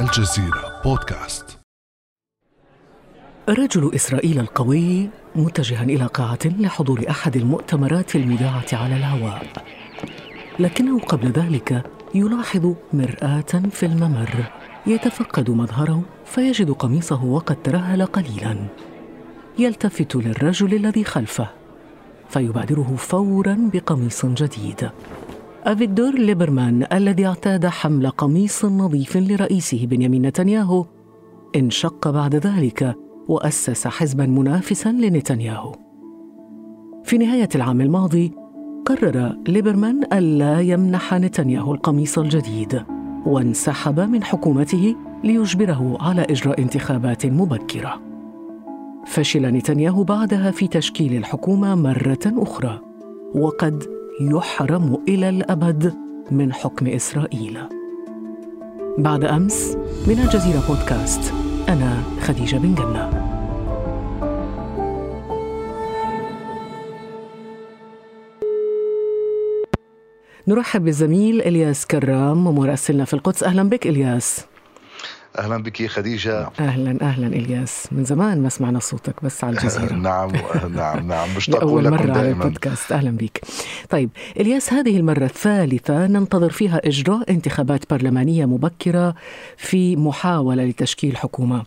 الجزيرة بودكاست. رجل إسرائيل القوي متجها إلى قاعة لحضور أحد المؤتمرات المذاعة على الهواء. لكنه قبل ذلك يلاحظ مرآة في الممر يتفقد مظهره فيجد قميصه وقد ترهل قليلا. يلتفت للرجل الذي خلفه فيبادره فورا بقميص جديد. أفيدور ليبرمان الذي اعتاد حمل قميص نظيف لرئيسه بنيامين نتنياهو. انشق بعد ذلك وأسس حزبا منافسا لنتنياهو. في نهاية العام الماضي قرر ليبرمان ألا يمنح نتنياهو القميص الجديد وانسحب من حكومته ليجبره على إجراء انتخابات مبكرة. فشل نتنياهو بعدها في تشكيل الحكومة مرة أخرى وقد يحرم إلى الأبد من حكم إسرائيل. بعد أمس من الجزيرة بودكاست أنا خديجة بن جنة. نرحب بالزميل إلياس كرام مراسلنا في القدس. أهلا بك إلياس. أهلا بك خديجة. أهلا أهلا إلياس. من زمان ما سمعنا صوتك بس على الجزيرة. نعم نعم نعم. مشتاق اول مرة على البودكاست. أهلا بك طيب إلياس هذه المرة الثالثة ننتظر فيها إجراء انتخابات برلمانية مبكرة في محاولة لتشكيل حكومة.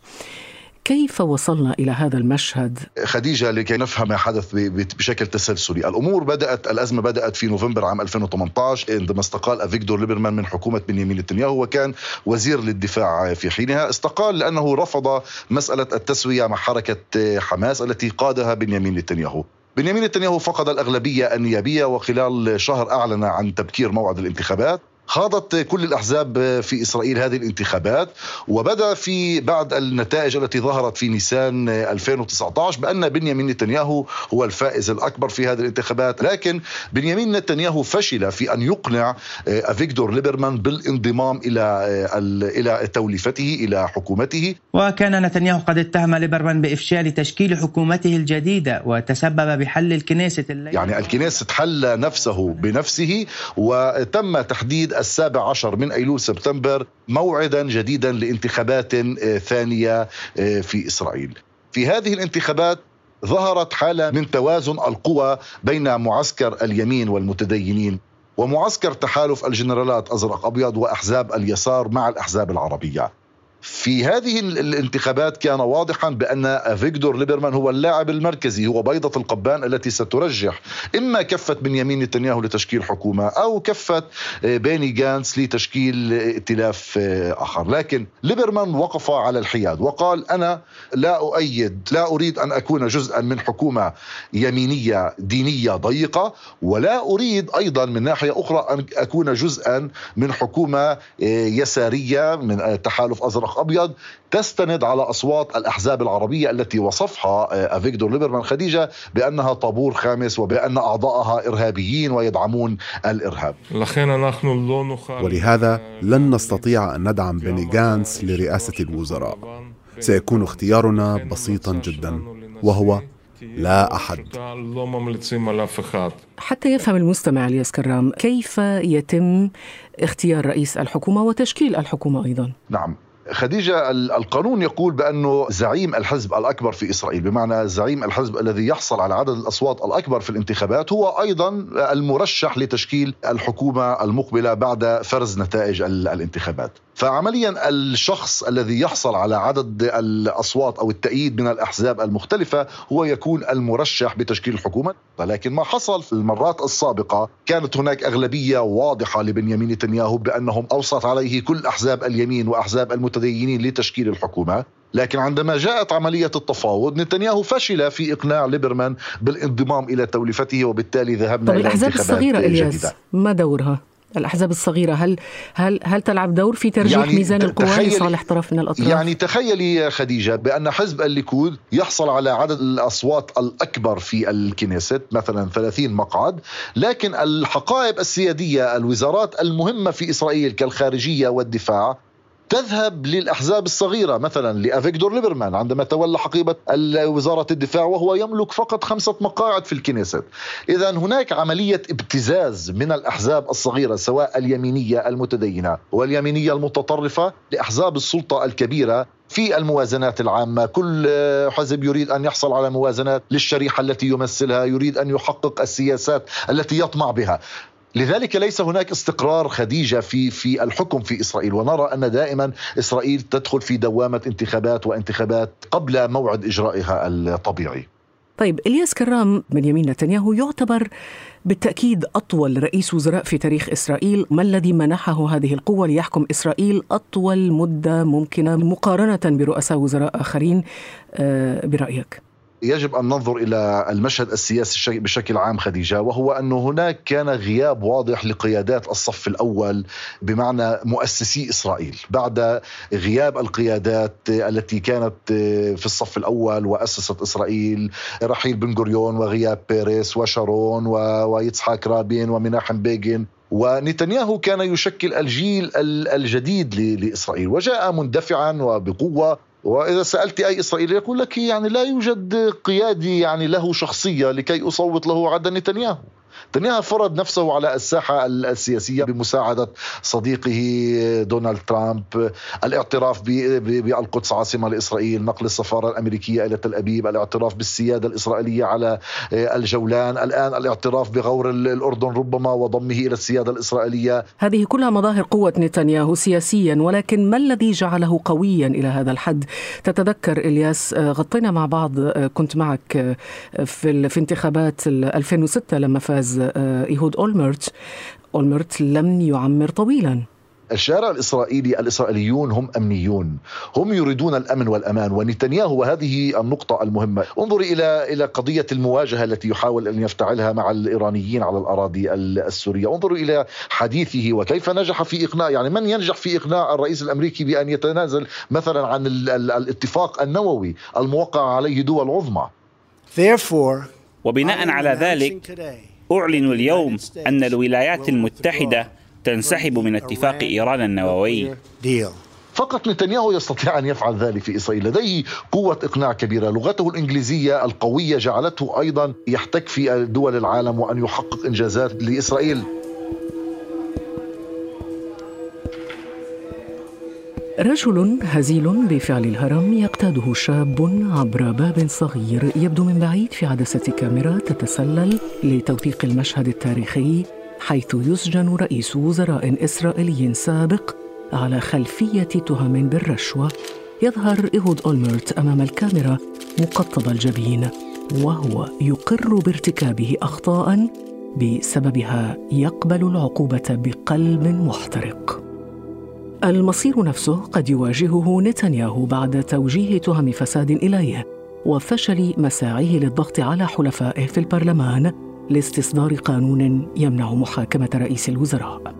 كيف وصلنا إلى هذا المشهد؟ خديجة لكي نفهم ما حدث بشكل تسلسلي. الأمور بدأت الأزمة بدأت في نوفمبر عام 2018 عندما استقال أفيغدور ليبرمان من حكومة بنيامين نتنياهو وكان وزير للدفاع في حينها. استقال لأنه رفض مسألة التسوية مع حركة حماس التي قادها بنيامين نتنياهو. بنيامين نتنياهو فقد الأغلبية النيابية وخلال شهر أعلن عن تبكير موعد الانتخابات. خاضت كل الأحزاب في إسرائيل هذه الانتخابات وبدا في بعد النتائج التي ظهرت في نيسان 2019 بأن بنيامين نتنياهو هو الفائز الأكبر في هذه الانتخابات. لكن بنيامين نتنياهو فشل في أن يقنع افيغدور ليبرمان بالانضمام إلى إلى توليفته إلى حكومته. وكان نتنياهو قد اتهم ليبرمان بإفشال تشكيل حكومته الجديدة وتسبب بحل الكنيسة يعني الكنيسة حل نفسه بنفسه وتم تحديد السابع عشر من أيلول سبتمبر موعدا جديدا لانتخابات آه، ثانية آه، في إسرائيل. في هذه الانتخابات ظهرت حالة من توازن القوى بين معسكر اليمين والمتدينين ومعسكر تحالف الجنرالات أزرق أبيض وأحزاب اليسار مع الأحزاب العربية. في هذه الانتخابات كان واضحا بأن فيكتور ليبرمان هو اللاعب المركزي هو بيضة القبان التي سترجح إما كفة بنيامين نتنياهو لتشكيل حكومة أو كفة آه، بيني جانس لتشكيل ائتلاف آه، آخر. لكن ليبرمان وقف على الحياد وقال أنا لا أؤيد لا أريد أن أكون جزءا من حكومة يمينية دينية ضيقة ولا أريد أيضا من ناحية أخرى أن أكون جزءا من حكومة آه، يسارية من تحالف أزرق ابيض تستند على أصوات الأحزاب العربية التي وصفها آه، أفيكتور ليبرمان خديجة بأنها طابور خامس وبأن اعضائها إرهابيين ويدعمون الإرهاب. ولهذا لن نستطيع أن ندعم بني جانس لرئاسة الوزراء. سيكون اختيارنا بسيطا جدا وهو لا أحد حتى يفهم المستمع الياس كرام كيف يتم اختيار رئيس الحكومة وتشكيل الحكومة أيضا نعم خديجة القانون يقول بأنه زعيم الحزب الأكبر في إسرائيل بمعنى زعيم الحزب الذي يحصل على عدد الأصوات الأكبر في الانتخابات هو أيضا المرشح لتشكيل الحكومة المقبلة بعد فرز نتائج الانتخابات. فعمليا الشخص الذي يحصل على عدد الأصوات أو التأييد من الأحزاب المختلفة هو يكون المرشح بتشكيل الحكومة. ولكن ما حصل في المرات السابقة كانت هناك أغلبية واضحة لبنيامين نتنياهو بأنهم اوصت عليه كل أحزاب اليمين وأحزاب المتدينين لتشكيل الحكومة. لكن عندما جاءت عملية التفاوض نتنياهو فشل في إقناع ليبرمان بالانضمام إلى توليفته وبالتالي ذهبنا طب إلى الأحزاب الصغيرة إلياس ما دورها؟ الأحزاب الصغيرة هل هل هل تلعب دور في ترجيح يعني ميزان القوى لصالح طرف من الأطراف؟ يعني تخيلي خديجة بأن حزب الليكود يحصل على عدد الأصوات الأكبر في الكنيست مثلا 30 مقعد لكن الحقائب السيادية الوزارات المهمة في إسرائيل كالخارجية والدفاع تذهب للأحزاب الصغيرة مثلا لأفيكدور ليبرمان عندما تولى حقيبة وزارة الدفاع وهو يملك فقط خمسة مقاعد في الكنيست. إذا هناك عملية ابتزاز من الأحزاب الصغيرة سواء اليمينية المتدينة واليمينية المتطرفة لأحزاب السلطة الكبيرة في الموازنات العامة. كل حزب يريد أن يحصل على موازنات للشريحة التي يمثلها يريد أن يحقق السياسات التي يطمع بها. لذلك ليس هناك استقرار خديجة في في الحكم في إسرائيل ونرى أن دائما إسرائيل تدخل في دوامة انتخابات وانتخابات قبل موعد إجرائها الطبيعي. طيب إلياس كرام بنيامين نتنياهو يعتبر بالتأكيد أطول رئيس وزراء في تاريخ إسرائيل، ما الذي منحه هذه القوة ليحكم إسرائيل أطول مدة ممكنة مقارنة برؤساء وزراء آخرين آه، برأيك؟ يجب أن ننظر إلى المشهد السياسي بشكل عام خديجة وهو انه هناك كان غياب واضح لقيادات الصف الأول بمعنى مؤسسي إسرائيل. بعد غياب القيادات التي كانت في الصف الأول وأسست إسرائيل رحيل بن غوريون وغياب بيريس وشارون ويتسحاق رابين ومناحم بيجن. ونتنياهو كان يشكل الجيل الجديد لإسرائيل. وجاء مندفعا وبقوة وإذا سألت أي إسرائيلي يقول لك يعني لا يوجد قيادي يعني له شخصية لكي أصوت له عدا نتنياهو. نتنياهو فرض نفسه على الساحة السياسية بمساعدة صديقه دونالد ترامب الاعتراف بالقدس عاصمة لإسرائيل نقل السفارة الأمريكية إلى تل أبيب الاعتراف بالسيادة الإسرائيلية على الجولان الآن الاعتراف بغور الأردن ربما وضمه إلى السيادة الإسرائيلية. هذه كلها مظاهر قوة نتنياهو سياسيا ولكن ما الذي جعله قويا إلى هذا الحد؟ تتذكر إلياس غطينا مع بعض كنت معك في, في انتخابات 2006 لما فاز آه، إيهود أولمرت. أولمرت لم يعمر طويلا. الشارع الإسرائيلي الإسرائيليون هم أمنيون. هم يريدون الأمن والأمان ونتنياهو وهذه النقطة المهمة. انظري إلى إلى قضية المواجهة التي يحاول أن يفتعلها مع الإيرانيين على الأراضي السورية. انظروا إلى حديثه وكيف نجح في إقناع يعني من ينجح في إقناع الرئيس الأمريكي بأن يتنازل مثلا عن الاتفاق النووي الموقع عليه دول عظمى؟ وبناء على ذلك أعلن اليوم أن الولايات المتحدة تنسحب من اتفاق إيران النووي. فقط نتنياهو يستطيع أن يفعل ذلك في إسرائيل. لديه قوة إقناع كبيرة. لغته الإنجليزية القوية جعلته أيضا يحتك في دول العالم وأن يحقق إنجازات لإسرائيل. رجل هزيل بفعل الهرم يقتاده شاب عبر باب صغير يبدو من بعيد في عدسة كاميرا تتسلل لتوثيق المشهد التاريخي حيث يسجن رئيس وزراء إسرائيلي سابق على خلفية تهم بالرشوة. يظهر إيهود أولمرت أمام الكاميرا مقطب الجبين وهو يقر بارتكابه أخطاء بسببها يقبل العقوبة بقلب محترق. المصير نفسه قد يواجهه نتنياهو بعد توجيه تهم فساد اليه وفشل مساعيه للضغط على حلفائه في البرلمان لاستصدار قانون يمنع محاكمة رئيس الوزراء.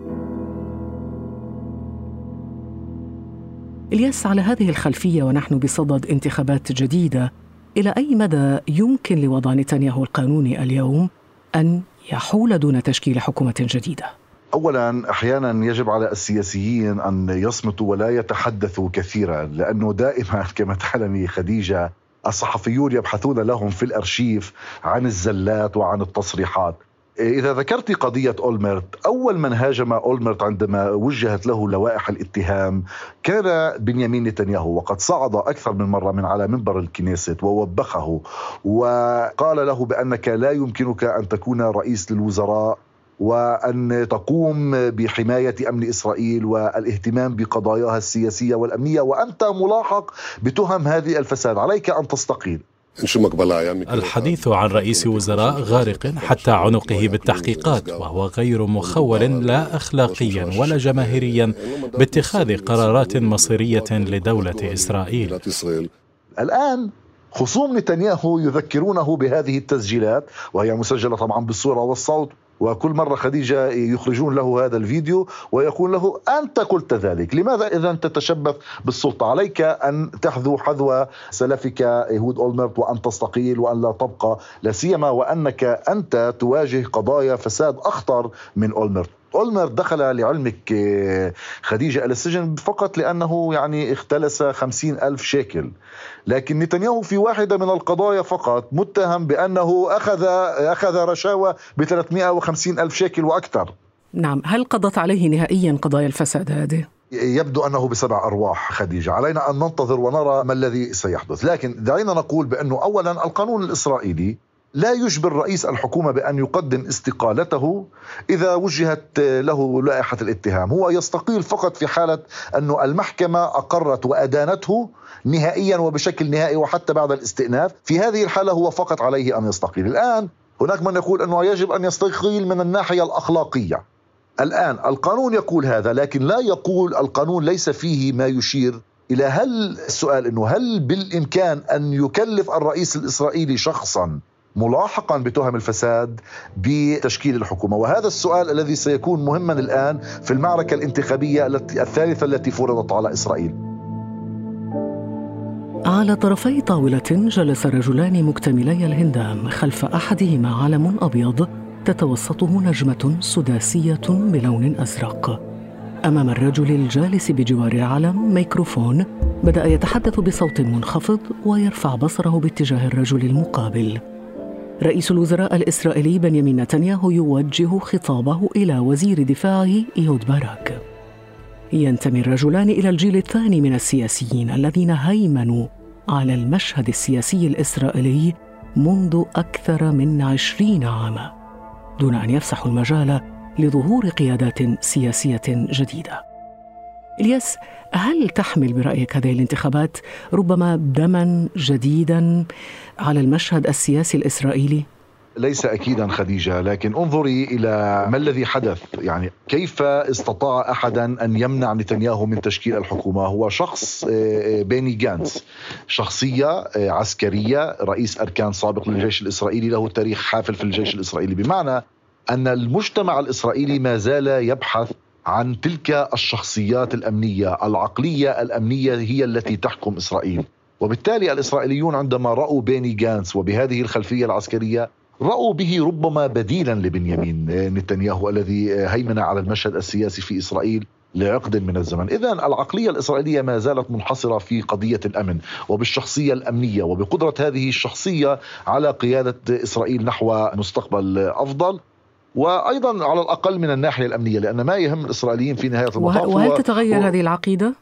إلياس على هذه الخلفية ونحن بصدد انتخابات جديدة إلى أي مدى يمكن لوضع نتنياهو القانوني اليوم أن يحول دون تشكيل حكومة جديدة؟ اولا أحيانا يجب على السياسيين أن يصمتوا ولا يتحدثوا كثيرا لأنه دائما كما تعلمي خديجة الصحفيون يبحثون لهم في الأرشيف عن الزلات وعن التصريحات. إذا ذكرت قضية أولمرت أول من هاجم أولمرت عندما وجهت له لوائح الاتهام كان بنيامين نتنياهو وقد صعد أكثر من مرة من على منبر الكنيست ووبخه وقال له بأنك لا يمكنك أن تكون رئيس للوزراء. وأن تقوم بحماية أمن إسرائيل والاهتمام بقضاياها السياسية والأمنية وأنت ملاحق بتهم هذه الفساد. عليك أن تستقيل. الحديث عن رئيس وزراء غارق حتى عنقه بالتحقيقات وهو غير مخول لا اخلاقيا ولا جماهيريا باتخاذ قرارات مصيرية لدولة إسرائيل. الآن خصوم نتنياهو يذكرونه بهذه التسجيلات وهي مسجلة طبعا بالصورة والصوت. وكل مرة خديجة يخرجون له هذا الفيديو ويقول له أنت قلت ذلك لماذا إذا تتشبث بالسلطة؟ عليك أن تحذو حذو سلفك يهود أولمرت وأن تستقيل وأن لا تبقى لا سيما وأنك أنت تواجه قضايا فساد أخطر من أولمرت. أولمر دخل لعلمك آه، خديجة إلى السجن فقط لأنه يعني اختلس خمسين ألف شيكل. لكن نتنياهو في واحدة من القضايا فقط متهم بأنه أخذ أخذ رشاوى ب 350 ألف شيكل وأكثر. نعم هل قضت عليه نهائيا قضايا الفساد هذه؟ يبدو أنه بسبع أرواح خديجة، علينا أن ننتظر ونرى ما الذي سيحدث، لكن دعينا نقول بأنه اولا القانون الإسرائيلي لا يجبر رئيس الحكومة بأن يقدم استقالته إذا وجهت له لائحة الاتهام، هو يستقيل فقط في حالة انه المحكمة أقرت وأدانته نهائيا وبشكل نهائي وحتى بعد الاستئناف، في هذه الحالة هو فقط عليه أن يستقيل، الآن هناك من يقول أنه يجب أن يستقيل من الناحية الأخلاقية. الآن القانون يقول هذا لكن لا يقول القانون ليس فيه ما يشير إلى هل السؤال إنه هل بالإمكان أن يكلف الرئيس الإسرائيلي شخصا ملاحقا بتهم الفساد بتشكيل الحكومة. وهذا السؤال الذي سيكون مهما الآن في المعركة الانتخابية الثالثة التي فرضت على إسرائيل. على طرفي طاولة جلس رجلان مكتملي الهندام خلف أحدهما علم أبيض تتوسطه نجمة سداسية بلون أزرق. أمام الرجل الجالس بجوار العلم ميكروفون بدأ يتحدث بصوت منخفض ويرفع بصره باتجاه الرجل المقابل. رئيس الوزراء الإسرائيلي بنيامين نتنياهو يوجه خطابه إلى وزير دفاعه إيهود باراك ينتمي الرجلان إلى الجيل الثاني من السياسيين الذين هيمنوا على المشهد السياسي الإسرائيلي منذ أكثر من عشرين عاماً دون أن يفسحوا المجال لظهور قيادات سياسية جديدة. إلياس هل تحمل برأيك هذه الانتخابات ربما دما جديدا على المشهد السياسي الإسرائيلي؟ ليس اكيدا خديجة لكن انظري إلى ما الذي حدث. يعني كيف استطاع احدا أن يمنع نتنياهو من تشكيل الحكومة؟ هو شخص آه، آه، بيني جانس. شخصية آه، عسكرية رئيس أركان سابق للجيش الإسرائيلي له تاريخ حافل في الجيش الإسرائيلي. بمعنى أن المجتمع الإسرائيلي ما زال يبحث عن تلك الشخصيات الأمنية العقلية الأمنية هي التي تحكم إسرائيل. وبالتالي الإسرائيليون عندما رأوا بيني جانس وبهذه الخلفية العسكرية رأوا به ربما بديلا لبنيامين نتنياهو الذي هيمن على المشهد السياسي في إسرائيل لعقد من الزمن. إذا العقلية الإسرائيلية ما زالت منحصرة في قضية الأمن وبالشخصية الأمنية وبقدرة هذه الشخصية على قيادة إسرائيل نحو مستقبل أفضل. وأيضا على الأقل من الناحية الأمنية لأن ما يهم الإسرائيليين في نهاية المطاف وهل تتغير هذه العقيدة؟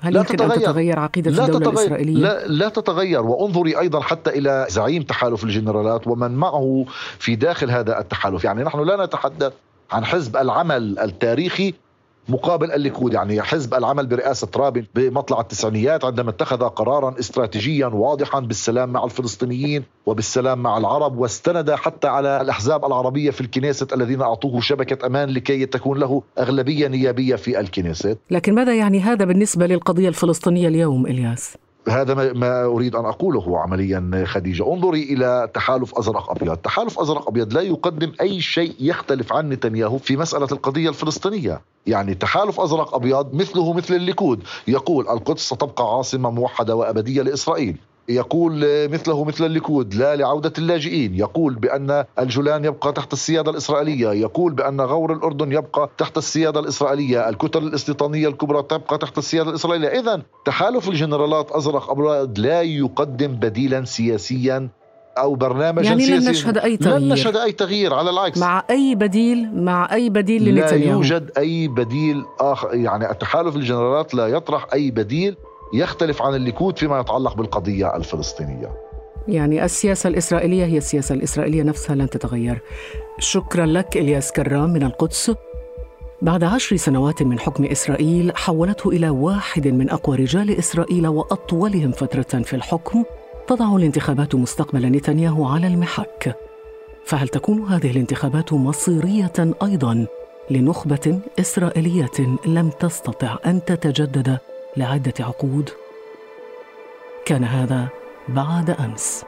هل لا يمكن تتغير. أن تتغير عقيدة لا الدولة تتغير. الإسرائيلية؟ لا, لا تتغير وانظري أيضا حتى إلى زعيم تحالف الجنرالات ومن معه في داخل هذا التحالف يعني نحن لا نتحدث عن حزب العمل التاريخي مقابل الليكود يعني حزب العمل برئاسة رابين بمطلع التسعينيات عندما اتخذ قرارا استراتيجيا واضحا بالسلام مع الفلسطينيين وبالسلام مع العرب واستند حتى على الأحزاب العربية في الكنيسة الذين أعطوه شبكة أمان لكي تكون له أغلبية نيابية في الكنيسة لكن ماذا يعني هذا بالنسبة للقضية الفلسطينية اليوم إلياس؟ هذا ما أريد أن أقوله عمليا خديجة، انظري إلى تحالف أزرق أبيض، تحالف أزرق أبيض لا يقدم أي شيء يختلف عن نتنياهو في مسألة القضية الفلسطينية، يعني تحالف أزرق أبيض مثله مثل الليكود، يقول القدس ستبقى عاصمة موحدة وأبدية لإسرائيل، يقول مثله مثل الليكود لا لعودة اللاجئين. يقول بأن الجولان يبقى تحت السيادة الإسرائيلية. يقول بأن غور الأردن يبقى تحت السيادة الإسرائيلية. الكتل الاستيطانية الكبرى تبقى تحت السيادة الإسرائيلية. إذا تحالف الجنرالات أزرق أبيض لا يقدم بديلا سياسيا أو برنامج يعني لن نشهد أي تغيير. لن نشهد أي تغيير على العكس. مع أي بديل مع أي بديل لنتنياهو. لا يوجد أي بديل آخر. يعني التحالف الجنرالات لا يطرح أي بديل يختلف عن الليكود فيما يتعلق بالقضية الفلسطينية. يعني السياسة الإسرائيلية هي السياسة الإسرائيلية نفسها لن تتغير. شكرا لك إلياس كرام من القدس. بعد عشر سنوات من حكم إسرائيل حولته إلى واحد من أقوى رجال إسرائيل وأطولهم فترة في الحكم تضع الانتخابات مستقبل نتنياهو على المحك. فهل تكون هذه الانتخابات مصيرية أيضا لنخبة إسرائيلية لم تستطع أن تتجدد؟ لعدة عقود. كان هذا بعد أمس.